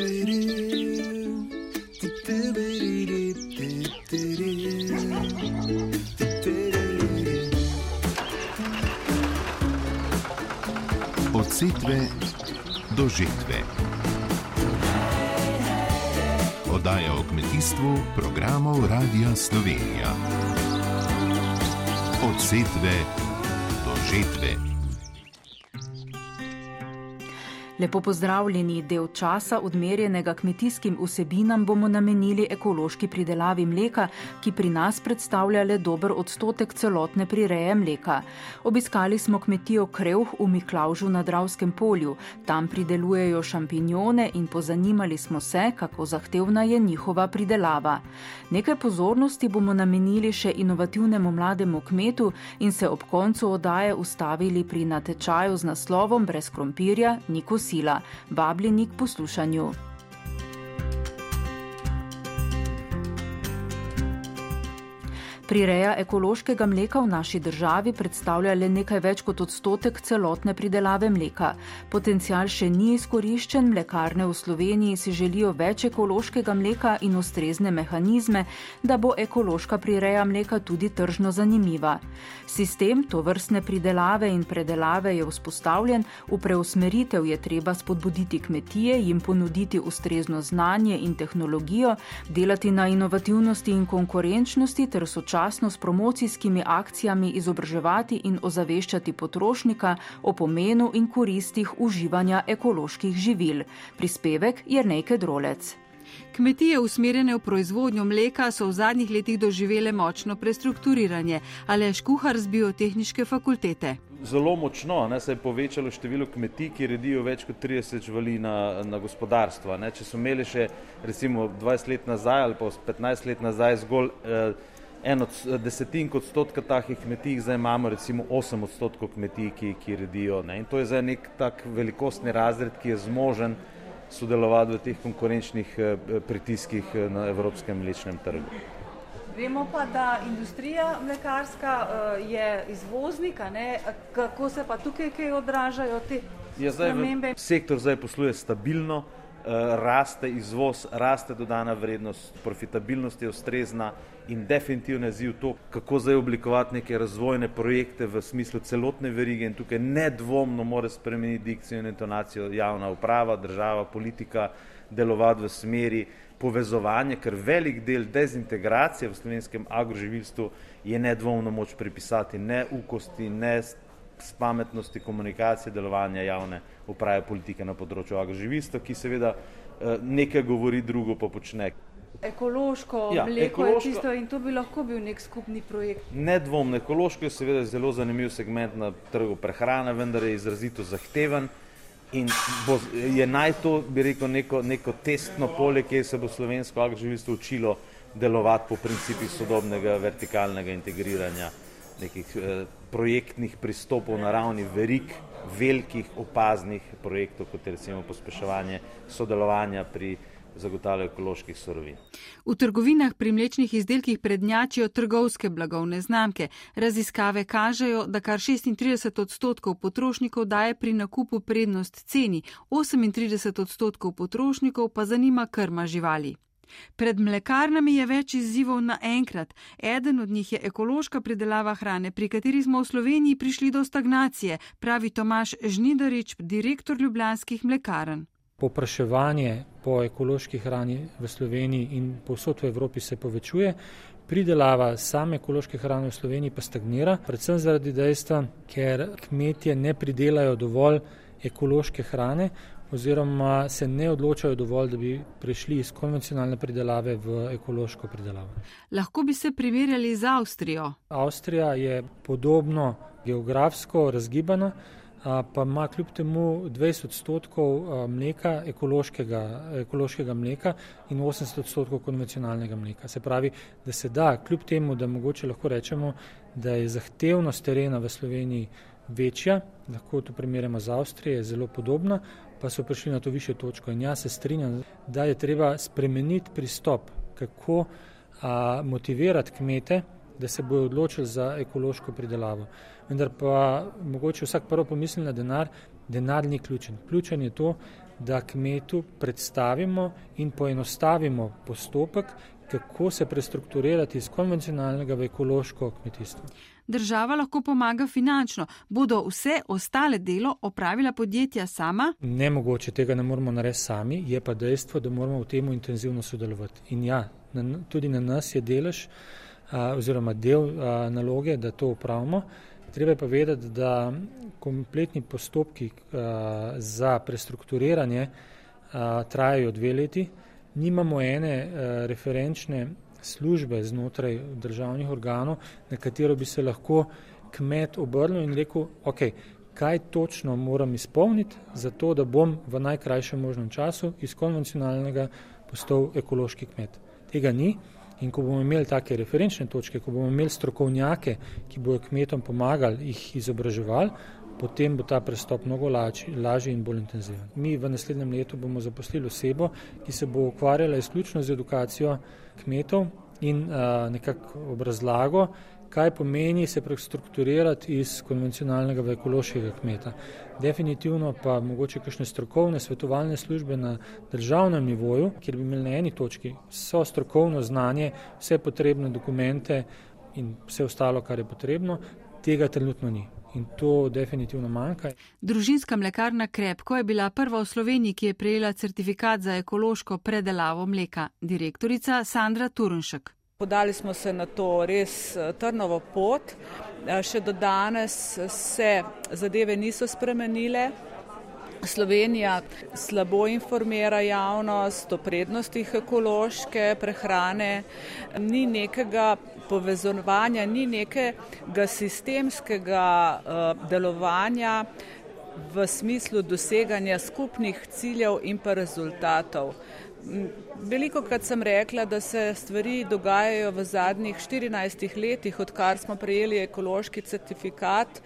Od setve do žetve. Oddaja o kmetijstvu programov Radia Slovenija. Od setve do žetve. Lepo pozdravljeni del časa odmerjenega kmetijskim vsebinam bomo namenili ekološki pridelavi mleka, ki pri nas predstavlja le dober odstotek celotne prireje mleka. Obiskali smo kmetijo Krevh v Miklaužu na Dravskem polju. Tam pridelujejo šampinjone in pozanimali smo se, kako zahtevna je njihova pridelava. Nekaj pozornosti bomo namenili še inovativnemu mlademu kmetu in se ob koncu odaje ustavili pri natečaju z naslovom Brez krompirja nikos sila, vabljeni k poslušanju. Prireja ekološkega mleka v naši državi predstavlja le nekaj več kot odstotek celotne pridelave mleka. Potencial še ni izkoriščen, mlekarne v Sloveniji si želijo več ekološkega mleka in ustrezne mehanizme, da bo ekološka prireja mleka tudi tržno zanimiva. Sistem to vrstne pridelave in predelave je vzpostavljen, v preusmeritev je treba spodbuditi kmetije, jim ponuditi ustrezno znanje in tehnologijo, delati na inovativnosti in konkurenčnosti ter sočasno sočasno s promocijskimi akcijami izobraževati in ozaveščati potrošnika o pomenu in koristih uživanja ekoloških živil. Prispevek je nekaj drolec. Kmetije usmerjene v proizvodnjo mleka so v zadnjih letih doživele močno prestrukturiranje, ali je škuhar z biotehničke fakultete. Zelo močno ne, se je povečalo število kmetij, ki redijo več kot 30 živali na, na gospodarstvo. Ne. Če so imeli še recimo 20 let nazaj ali pa 15 let nazaj zgolj eh, en od desetink odstotka takih kmetij, zdaj imamo recimo 8 odstotkov kmetij, ki, ki redijo. Ne? In to je zdaj nek tak velikostni razred, ki je zmožen sodelovati v teh konkurenčnih eh, pritiskih eh, na evropskem mlečnem trgu. Vemo pa, da industrija mlekarska je izvoznika, ne? kako se pa tukaj kaj odražajo te ja, spremembe? Sektor zdaj posluje stabilno, Eh, raste izvoz, raste dodana vrednost, profitabilnost je ustrezna in definitivno je ziv to, kako zdaj oblikovati neke razvojne projekte v smislu celotne verige in tukaj nedvomno mora spremeniti dikcijo in intonacijo javna uprava, država, politika, delovati v smeri povezovanja, ker velik del dezintegracije v slovenskem agroživilstvu je nedvomno moč pripisati ne ukosti, ne s pametnosti komunikacije, delovanja javne uprave politike na področju agroživilstva, ki seveda eh, nekaj govori, drugo pa počne. Ekološko ja, mleko ekološko, je tisto in to bi lahko bil nek skupni projekt. Nedvomno, ekološko je seveda zelo zanimiv segment na trgu prehrane, vendar je izrazito zahteven in bo, je naj to, bi rekel, neko, neko testno polje, kjer se bo slovensko agroživilstvo učilo delovati po principih sodobnega vertikalnega integriranja nekih eh, projektnih pristopov na ravni verik, velikih opaznih projektov, kot je recimo pospeševanje sodelovanja pri zagotavljanju ekoloških sorovin. V trgovinah pri mlečnih izdelkih prednjačijo trgovske blagovne znamke. Raziskave kažejo, da kar 36 odstotkov potrošnikov daje pri nakupu prednost ceni, 38 odstotkov potrošnikov pa zanima krma živali. Pred mlekarnami je več izzivov naenkrat. Eden od njih je ekološka pridelava hrane, pri kateri smo v Sloveniji prišli do stagnacije, pravi Tomaš Žnidarič, direktor ljubljanskih mlekarn. Popraševanje po ekološki hrani v Sloveniji in povsod v Evropi se povečuje. Pridelava same ekološke hrane v Sloveniji pa stagnira, predvsem zaradi dejstva, ker kmetje ne pridelajo dovolj ekološke hrane, oziroma se ne odločajo dovolj, da bi prešli iz konvencionalne pridelave v ekološko pridelavo. Lahko bi se primerjali z Avstrijo. Avstrija je podobno geografsko razgibana, pa ima kljub temu 20 odstotkov mleka, ekološkega, ekološkega mleka in 80 odstotkov konvencionalnega mleka. Se pravi, da se da, kljub temu, da mogoče lahko rečemo, da je zahtevnost terena v Sloveniji večja, lahko to primerjamo z Avstrijo, je zelo podobna, pa so prišli na to više točko. In jaz se strinjam, da je treba spremeniti pristop, kako a, motivirati kmete, da se bodo odločili za ekološko pridelavo. Vendar pa mogoče vsak prvo pomisli na denar, denar ni ključen. Ključen je to, da kmetu predstavimo in poenostavimo postopek, kako se prestrukturirati iz konvencionalnega v ekološko kmetijstvo. Država lahko pomaga finančno. Bodo vse ostale delo opravila podjetja sama? Nemogoče tega ne moramo narediti sami, je pa dejstvo, da moramo v tem intenzivno sodelovati. In ja, na, tudi na nas je delež oziroma del naloge, da to upravimo. Treba je pa vedeti, da kompletni postopki za prestrukturiranje trajajo dve leti. Nimamo ene referenčne službe znotraj državnih organov, na katero bi se lahko kmet obrnil in rekel, ok, kaj točno moram izpolniti, zato da bom v najkrajšem možnem času iz konvencionalnega postal ekološki kmet. Tega ni. In ko bomo imeli take referenčne točke, ko bomo imeli strokovnjake, ki bodo kmetom pomagali, jih izobraževali, potem bo ta prestop mnogo lažji in bolj intenziven. Mi v naslednjem letu bomo zaposlili osebo, ki se bo ukvarjala izključno z edukacijo kmetov in uh, nekako obrazlago, kaj pomeni se prestrukturirati iz konvencionalnega v ekološkega kmeta. Definitivno pa mogoče kakšne strokovne svetovalne službe na državnem nivoju, kjer bi imeli na eni točki vso strokovno znanje, vse potrebne dokumente in vse ostalo, kar je potrebno, tega trenutno ni. In to definitivno manjka. Družinska mlekarna Krepko je bila prva v Sloveniji, ki je prejela certifikat za ekološko predelavo mleka. Direktorica Sandra Turunšek. Podali smo se na to res eh, trnovo pot. Eh, še do danes se zadeve niso spremenile. Slovenija slabo informira javnost o prednostih ekološke prehrane, ni nekega povezovanja, ni nekega sistemskega uh, delovanja v smislu doseganja skupnih ciljev in pa rezultatov. Veliko krat sem rekla, da se stvari dogajajo v zadnjih 14 letih, odkar smo prejeli ekološki certifikat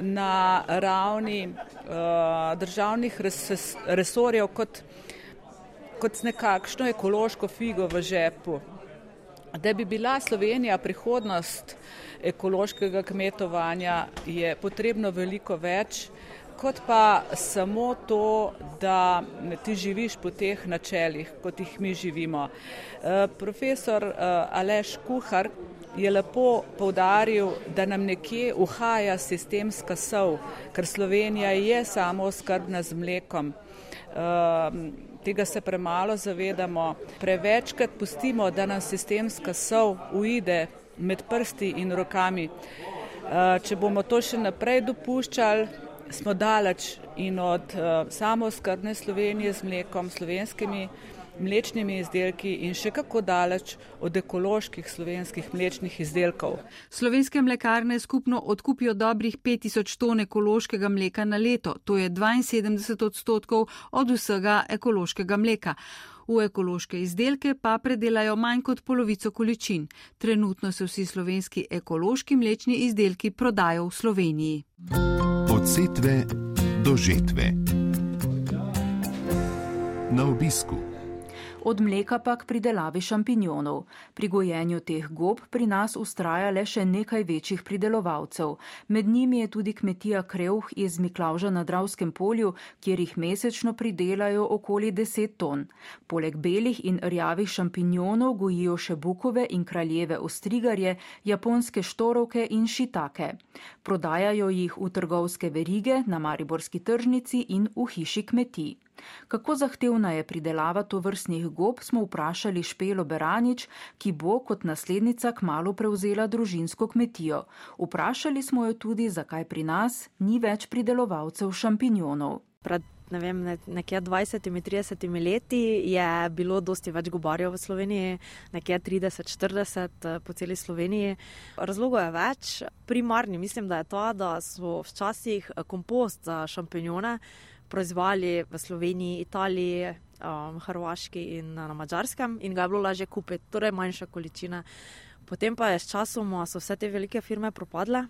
na ravni uh, državnih res, resorjev kot, kot nekakšno ekološko figo v žepu. Da bi bila Slovenija prihodnost ekološkega kmetovanja, je potrebno veliko več, kot pa samo to, da ti živiš po teh načelih, kot jih mi živimo. Uh, profesor uh, Aleš Kuhar, je lepo povdaril, da nam nekje uhaja sistemska sov, ker Slovenija je samo skrbna z mlekom. Uh, tega se premalo zavedamo. Prevečkrat pustimo, da nam sistemska sov uide med prsti in rokami. Če bomo to še naprej dopuščali, smo daleč in od uh, samo skrbne Slovenije z mlekom, slovenskimi mlečnimi izdelki in še kako daleč od ekoloških slovenskih mlečnih izdelkov. Slovenske mlekarne skupno odkupijo dobrih 5000 ton ekološkega mleka na leto, to je 72 odstotkov od vsega ekološkega mleka. V ekološke izdelke pa predelajo manj kot polovico količin. Trenutno se vsi slovenski ekološki mlečni izdelki prodajo v Sloveniji. Od setve do žetve. Na obisku od mleka pa k pridelavi šampinjonov. Pri gojenju teh gob pri nas ustraja le še nekaj večjih pridelovalcev. Med njimi je tudi kmetija Kreuh iz Miklauža na Dravskem polju, kjer jih mesečno pridelajo okoli 10 ton. Poleg belih in rjavih šampinjonov gojijo še bukove in kraljeve ostrigarje, japonske štorovke in šitake. Prodajajo jih v trgovske verige na Mariborski tržnici in v hiši kmetij. Kako zahtevna je pridelava tovrstnih gob, smo vprašali Špelo Beranič, ki bo kot naslednica kmalo prevzela družinsko kmetijo. Vprašali smo jo tudi, zakaj pri nas ni več pridelovalcev šampinjonov. Pred ne vem, nekje 20-30 leti je bilo dosti več gobarjev v Sloveniji, nekje 30-40 eh, po celi Sloveniji. Razlogov je več. Primarni mislim, da je to, da so včasih kompost za šampinjone proizvali v Sloveniji, Italiji, um, Hrvaški in na Mačarskem, in ga je bilo lažje kupiti, torej manjša količina. Potem pa je s časom so vse te velike firme propadle.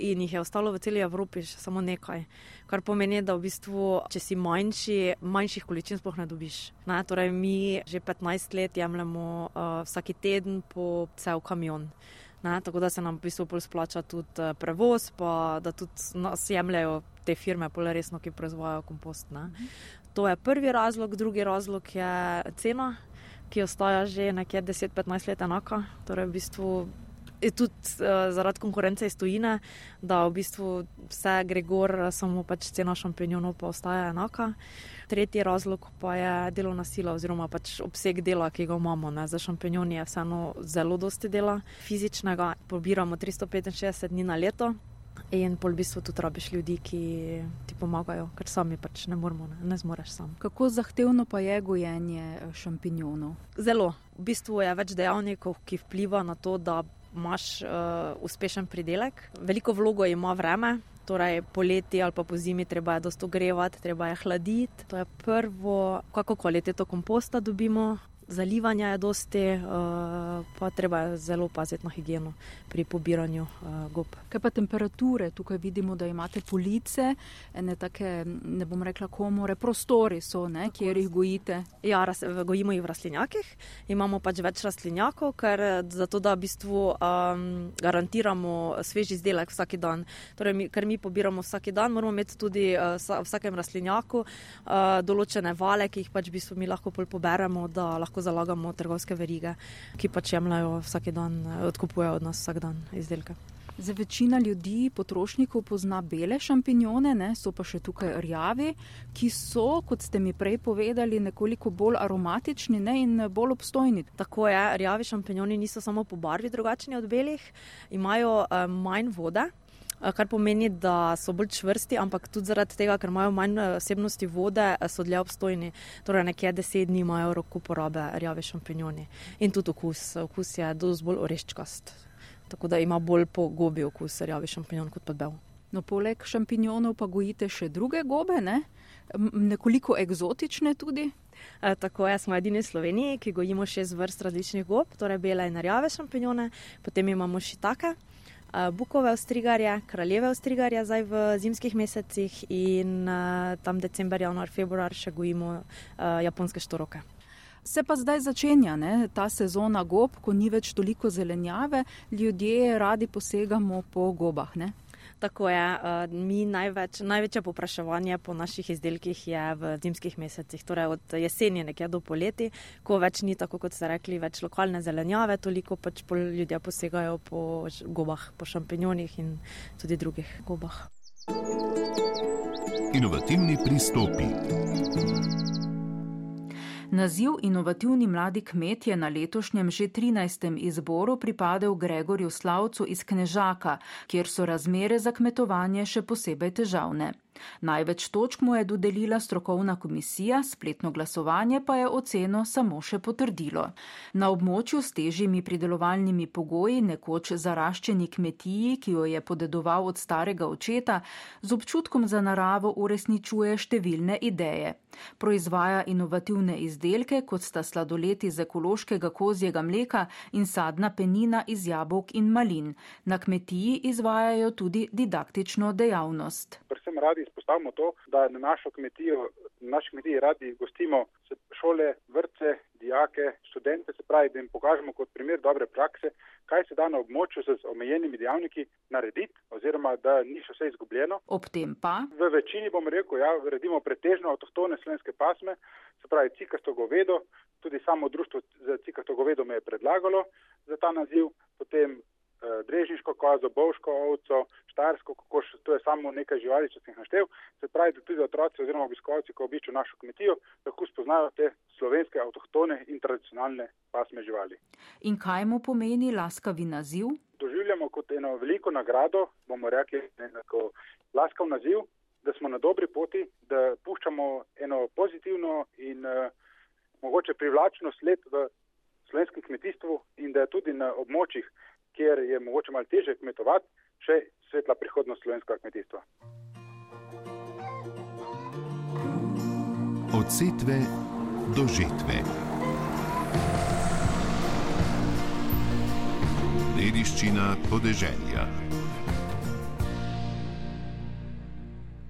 In jih je ostalo v celi Evropi še samo nekaj. Kar pomeni, da v bistvu, če si manjši, manjših količin sploh ne dobiš. Ne? Torej, mi že 15 let jemljemo uh, vsak teden po cel kamion. Ne? Tako da se nam v bistvu bolj splača tudi uh, prevoz, pa da tudi nas jemljajo te firme, pole resno, ki proizvajajo kompost. Ne? To je prvi razlog, drugi razlog je cena, ki ostaja že nekje 10-15 let enaka. Torej v bistvu je tudi uh, zaradi konkurence iz tujine, da v bistvu vse gre gor, samo pač cena šampinjonov pa ostaja enaka. Tretji razlog pa je delovna sila oziroma pač obseg dela, ki ga imamo. Ne. Za šampinjoni je vseeno zelo dosti dela fizičnega, pobiramo 365 dni na leto. In pol v bistvu tudi rabiš ljudi, ki ti pomagajo, ker sami pač ne moremo, ne, ne zmoreš sam. Kako zahtevno pa je gojenje eh, šampinjonov? Zelo. V bistvu je več dejavnikov, ki vpliva na to, da imaš uh, uspešen pridelek. Veliko vlogo ima vreme, torej poleti ali pa po zimi treba je dosto grevati, treba je hladiti. To je prvo, kako kvaliteto komposta dobimo, zalivanja je dosti, uh, pa treba je zelo paziti na higieno pri pobiranju uh, gob. Kaj pa temperature? Tukaj vidimo, da imate police, ene take, ne bom rekla, komore, prostori so, ne, kjer jih gojite. Ja, raz, gojimo jih v rastlinjakih, imamo pač več rastlinjakov, ker zato, da v bistvu um, garantiramo svež izdelek vsak dan. Torej, mi, ker mi pobiramo vsak dan, moramo imeti tudi uh, v vsakem rastlinjaku uh, določene vale, ki jih pač v bistvu mi lahko poberemo, da lahko lahko zalagamo trgovske verige, ki pač jemljajo vsak dan, odkupujejo od nas vsak dan izdelke. Za večina ljudi, potrošnikov, pozna bele šampinjone, ne, so pa še tukaj rjavi, ki so, kot ste mi prej povedali, nekoliko bolj aromatični ne, in bolj obstojni. Tako je, rjavi šampinjoni niso samo po barvi drugačni od belih, imajo uh, manj vode, Eh, kar pomeni, da so bolj čvrsti, ampak tudi zaradi tega, ker imajo manj eh, vsebnosti vode, eh, so dlje obstojni. Torej, nekje deset dni imajo rok uporabe rjave šampinjoni in tudi okus. Okus je dosti bolj oreščkast, tako da ima bolj po gobi okus rjave šampinjon kot pa bel. No, poleg šampinjonov pa gojite še druge gobe, ne? nekoliko eksotične tudi. E, tako je, smo edini v Sloveniji, ki gojimo šest vrst različnih gob, torej bele in rjave šampinjone, potem imamo še take. Eh, bukove ostrigarje, kraljeve ostrigarje zdaj v zimskih mesecih in uh, tam december, januar, februar še gojimo uh, japonske štoroke. Se pa zdaj začenja ne, ta sezona gob, ko ni več toliko zelenjave, ljudje radi posegamo po gobah. Ne? Tako je, eh, mi največ, največje popraševanje po naših izdelkih je v zimskih mesecih, torej od jeseni nekje do poleti, ko več ni tako, kot ste rekli, več lokalne zelenjave, toliko pač ljudje posegajo po gobah, po šampinjonih in tudi drugih gobah. Inovativni pristopi. Naziv Inovativni mladi kmet je na letošnjem že 13. izboru pripadel Gregorju Slavcu iz Knežaka, kjer so razmere za kmetovanje še posebej težavne. Največ točk mu je dodelila strokovna komisija, spletno glasovanje pa je oceno samo še potrdilo. Na območju s težjimi pridelovalnimi pogoji, nekoč zaraščeni kmetiji, ki jo je podedoval od starega očeta, z občutkom za naravo uresničuje številne ideje. Proizvaja inovativne izdelke, kot sta sladoleti z ekološkega kozjega mleka in sadna penina iz jabolk in malin. Na kmetiji izvajajo tudi didaktično dejavnost. Predvsem radi izpostavimo to, da na našo kmetijo, na naši kmetiji radi gostimo šole, vrtce, dijake, študente, se pravi, da jim pokažemo kot primer dobre prakse, kaj se da na območju z omejenimi dejavniki narediti, oziroma da ni še vse izgubljeno. Ob tem pa? V večini bom rekel, ja, redimo pretežno avtohtone slovenske pasme, se pravi, cikasto govedo, tudi samo društvo za cikasto govedo me je predlagalo za ta naziv, potem drežniško kozo, bovško ovco, štarsko kokoš, to je samo nekaj živali, če sem jih naštel. Se pravi, da tudi otroci oziroma obiskovalci, ko običajo našo kmetijo, lahko spoznajo te slovenske, avtohtone in tradicionalne pasme živali. In kaj mu pomeni laskavi naziv? Doživljamo kot eno veliko nagrado, bomo rekli, enako laskav naziv, da smo na dobri poti, da puščamo eno pozitivno in uh, mogoče privlačno sled v slovenskem kmetijstvu in da je tudi na območjih, kjer je mogoče malo teže kmetovati, še svetla prihodnost slovenskega kmetijstva. Od setve do žetve. Dediščina podeželja.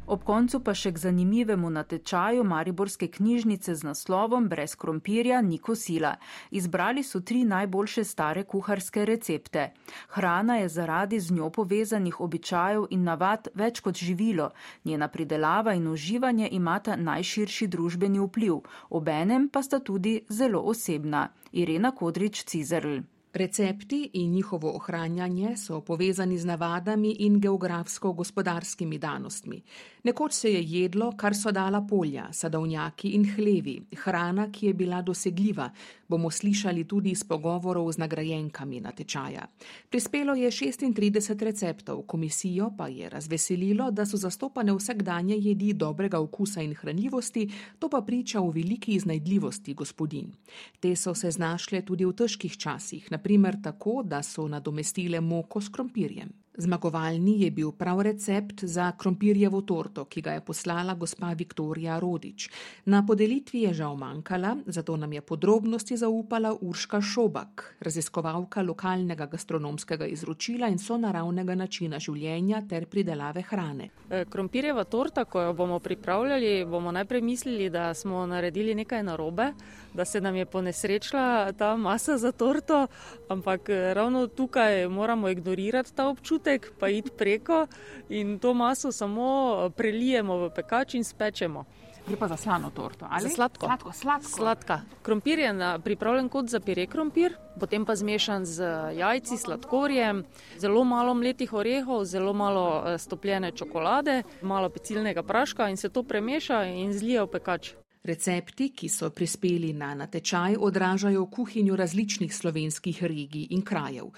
Ob koncu pa še k zanimivemu natečaju Mariborske knjižnice z naslovom Brez krompirja ni kosila. Izbrali so tri najboljše stare kuharske recepte. Hrana je zaradi z njo povezanih običajev in navad več kot živilo. Njena pridelava in uživanje imata najširši družbeni vpliv, obenem pa sta tudi zelo osebna. Irena Kodrič Cizerl. Recepti in njihovo ohranjanje so povezani z navadami in geografsko-gospodarskimi danostmi. Nekoč se je jedlo, kar so dala polja, sadovnjaki in hlevi, hrana, ki je bila dosegljiva, bomo slišali tudi iz pogovorov z nagrajenkami natečaja. Prispelo je 36 receptov, komisijo pa je razveselilo, da so zastopane vsakdanje jedi dobrega okusa in hranljivosti, to pa priča o veliki iznajdljivosti gospodin. Te so se znašle tudi v težkih časih, naprimer tako, da so nadomestile moko s krompirjem. Zmagovalni je bil prav recept za krompirjevo torto, ki ga je poslala gospa Viktorija Rodič. Na podelitvi je žal manjkala, zato nam je podrobnosti zaupala Urška Šobak, raziskovalka lokalnega gastronomskega izročila in sonaravnega načina življenja ter pridelave hrane. E, krompirjeva torta, ko jo bomo pripravljali, bomo najprej mislili, da smo naredili nekaj narobe, da se nam je ponesrečila ta masa za torto, ampak e, ravno tukaj moramo ignorirati ta občutek trenutek, pa id preko in to maso samo prelijemo v pekač in spečemo. Je pa za slano torto ali za sladko? Sladko, sladko. Sladka. Krompir je pripravljen kot za pire krompir, potem pa zmešan z jajci, sladkorjem, zelo malo mletih orehov, zelo malo eh, stopljene čokolade, malo pecilnega praška in se to premeša in zlije v pekač. Recepti, ki so prispeli na natečaj, odražajo kuhinjo različnih slovenskih regij in krajev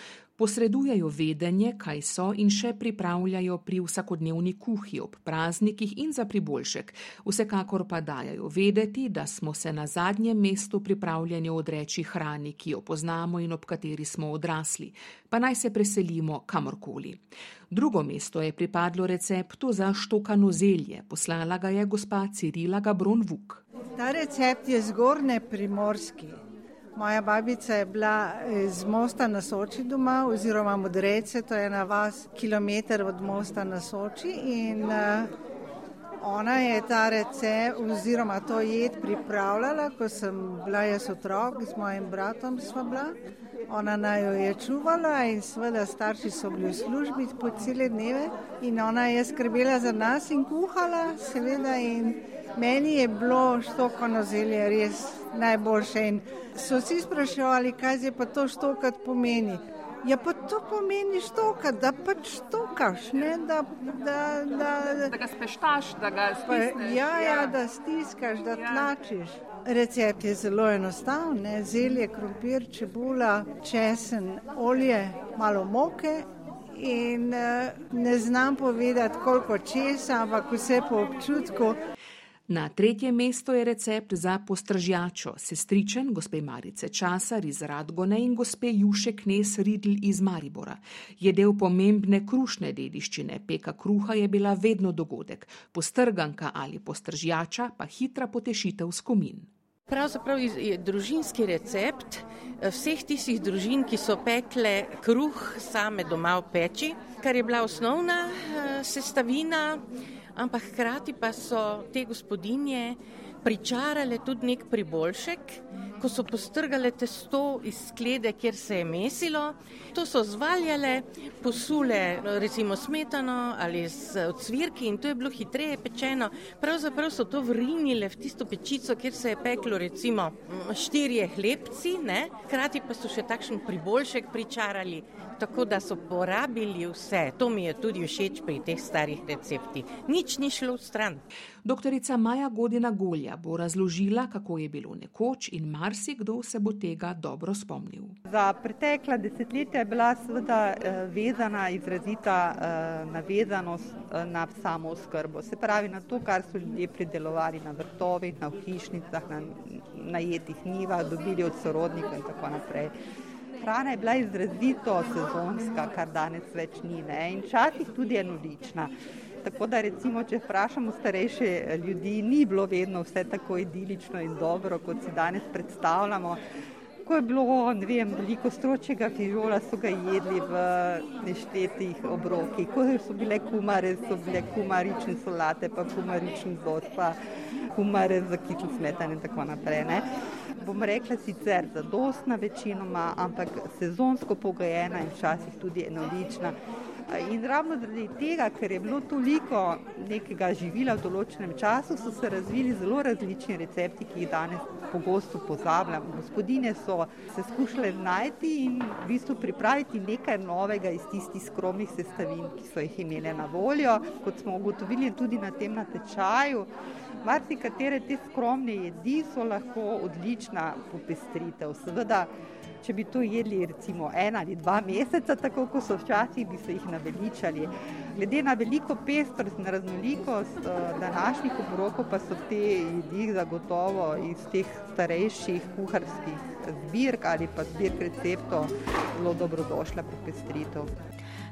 posredujejo vedenje, kaj so in še pripravljajo pri vsakodnevni kuhi ob praznikih in za priboljšek. Vsekakor pa dajajo vedeti, da smo se na zadnjem mestu pripravljeni odreči hrani, ki jo poznamo in ob kateri smo odrasli, pa naj se preselimo kamorkoli. Drugo mesto je pripadlo receptu za štokano zelje, poslala ga je gospa Cirila Gabron Vuk. Ta recept je zgornje primorski. Moja babica je bila iz Mosta na Soči doma, oziroma Modrece, to je na vas kilometr od Mosta na Soči. In uh, ona je ta recept, oziroma to jed pripravljala, ko sem bila jaz otrok, s mojim bratom sva bila. Ona naj jo je čuvala in seveda starši so bili v službi po cele dneve in ona je skrbela za nas in kuhala, seveda. In meni je bilo štokano zelje res najboljše. In so si spraševali, kaj je pa to štokat pomeni. Ja, pa to pomeni štokat, da pač štokaš, ne, da, da, da, da ga speštaš, da ga stiskaš. Ja, ja, da stiskaš, da ja. tlačiš. Recept je zelo enostaven, zelje, krompir, čebula, česen, olje, malo moke. In uh, ne znam povedati, koliko česa, ampak vse po občutku. Na tretje mesto je recept za postržjačo, sestričen gospe Marice Časar iz Radgone in gospe Juše Knes Ridl iz Maribora. Je del pomembne krušne dediščine, peka kruha je bila vedno dogodek, postrganka ali postržjača pa hitra potešitev skomin. Pravzaprav je družinski recept eh, vseh tistih družin, ki so pekle kruh same doma v peči, kar je bila osnovna eh, sestavina ampak hkrati pa so te gospodinje pričarale tudi nek priboljšek, ko so postrgale testo iz sklede, kjer se je mesilo. To so zvaljale, posule recimo smetano ali z odsvirki in to je bilo hitreje pečeno. Pravzaprav so to vrinile v tisto pečico, kjer se je peklo recimo štirje hlebci, ne? hkrati pa so še takšen priboljšek pričarali tako da so porabili vse. To mi je tudi všeč pri teh starih receptih. Nič ni šlo v stran. Doktorica Maja Godina Golja bo razložila, kako je bilo nekoč in marsikdo se bo tega dobro spomnil. Za pretekla desetletja je bila seveda eh, vezana izrazita eh, navezanost eh, na samo skrbo. Se pravi na to, kar so ljudje pridelovali na vrtovih, na hišnicah, na najetih njivah, dobili od sorodnikov in tako naprej hrana je bila izrazito sezonska, kar danes več ni ne? in včasih tudi enolična. Tako da recimo, če vprašamo starejše ljudi, ni bilo vedno vse tako idilično in dobro, kot si danes predstavljamo. ko je bilo vem, veliko stročjega fižola, so ga jedli v neštetih obrokih. Ko so bile kumare, so bile kumarične solate, pa kumarični zod, pa kumare za kičo smetane in tako naprej. Ne. Bom rekla sicer zadostna večinoma, ampak sezonsko pogojena in včasih tudi enolična. In ravno zaradi tega, ker je bilo toliko nekega živila v določenem času, so se razvili zelo različni recepti, ki jih danes pogosto pozabljamo. Gospodine so se skušale najti in v bistvu pripraviti nekaj novega iz tistih skromnih sestavin, ki so jih imele na voljo. Kot smo ugotovili tudi na tem natečaju, marsikatere te skromne jedi so lahko odlična popestritev. Seveda, če bi to jedli recimo en ali dva meseca, tako kot so včasih, bi se jih naveličali. Glede na veliko pestrost in raznolikost eh, današnjih obrokov, pa so te jedi zagotovo iz teh starejših kuharskih zbirk ali pa zbirk receptov zelo dobrodošla popestritev.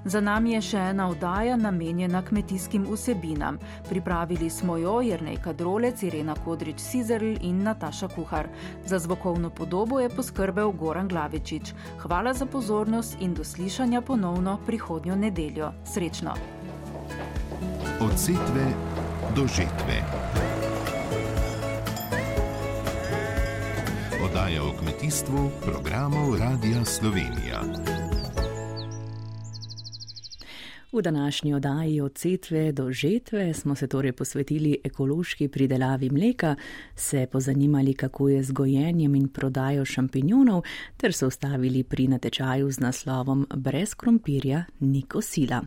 Za nami je še ena oddaja namenjena kmetijskim vsebinam. Pripravili smo jo Jrnej Kadrolec, Irena Kodrič Cizerl in Nataša Kuhar. Za zvokovno podobo je poskrbel Goran Glavičič. Hvala za pozornost in do slišanja ponovno prihodnjo nedeljo. Srečno! Od setve do žetve. Oddaja o kmetijstvu programov Radia Slovenija. V današnji oddaji od setve do žetve smo se torej posvetili ekološki pridelavi mleka, se pozanimali, kako je z gojenjem in prodajo šampinjonov, ter se ustavili pri natečaju z naslovom Brez krompirja ni kosila.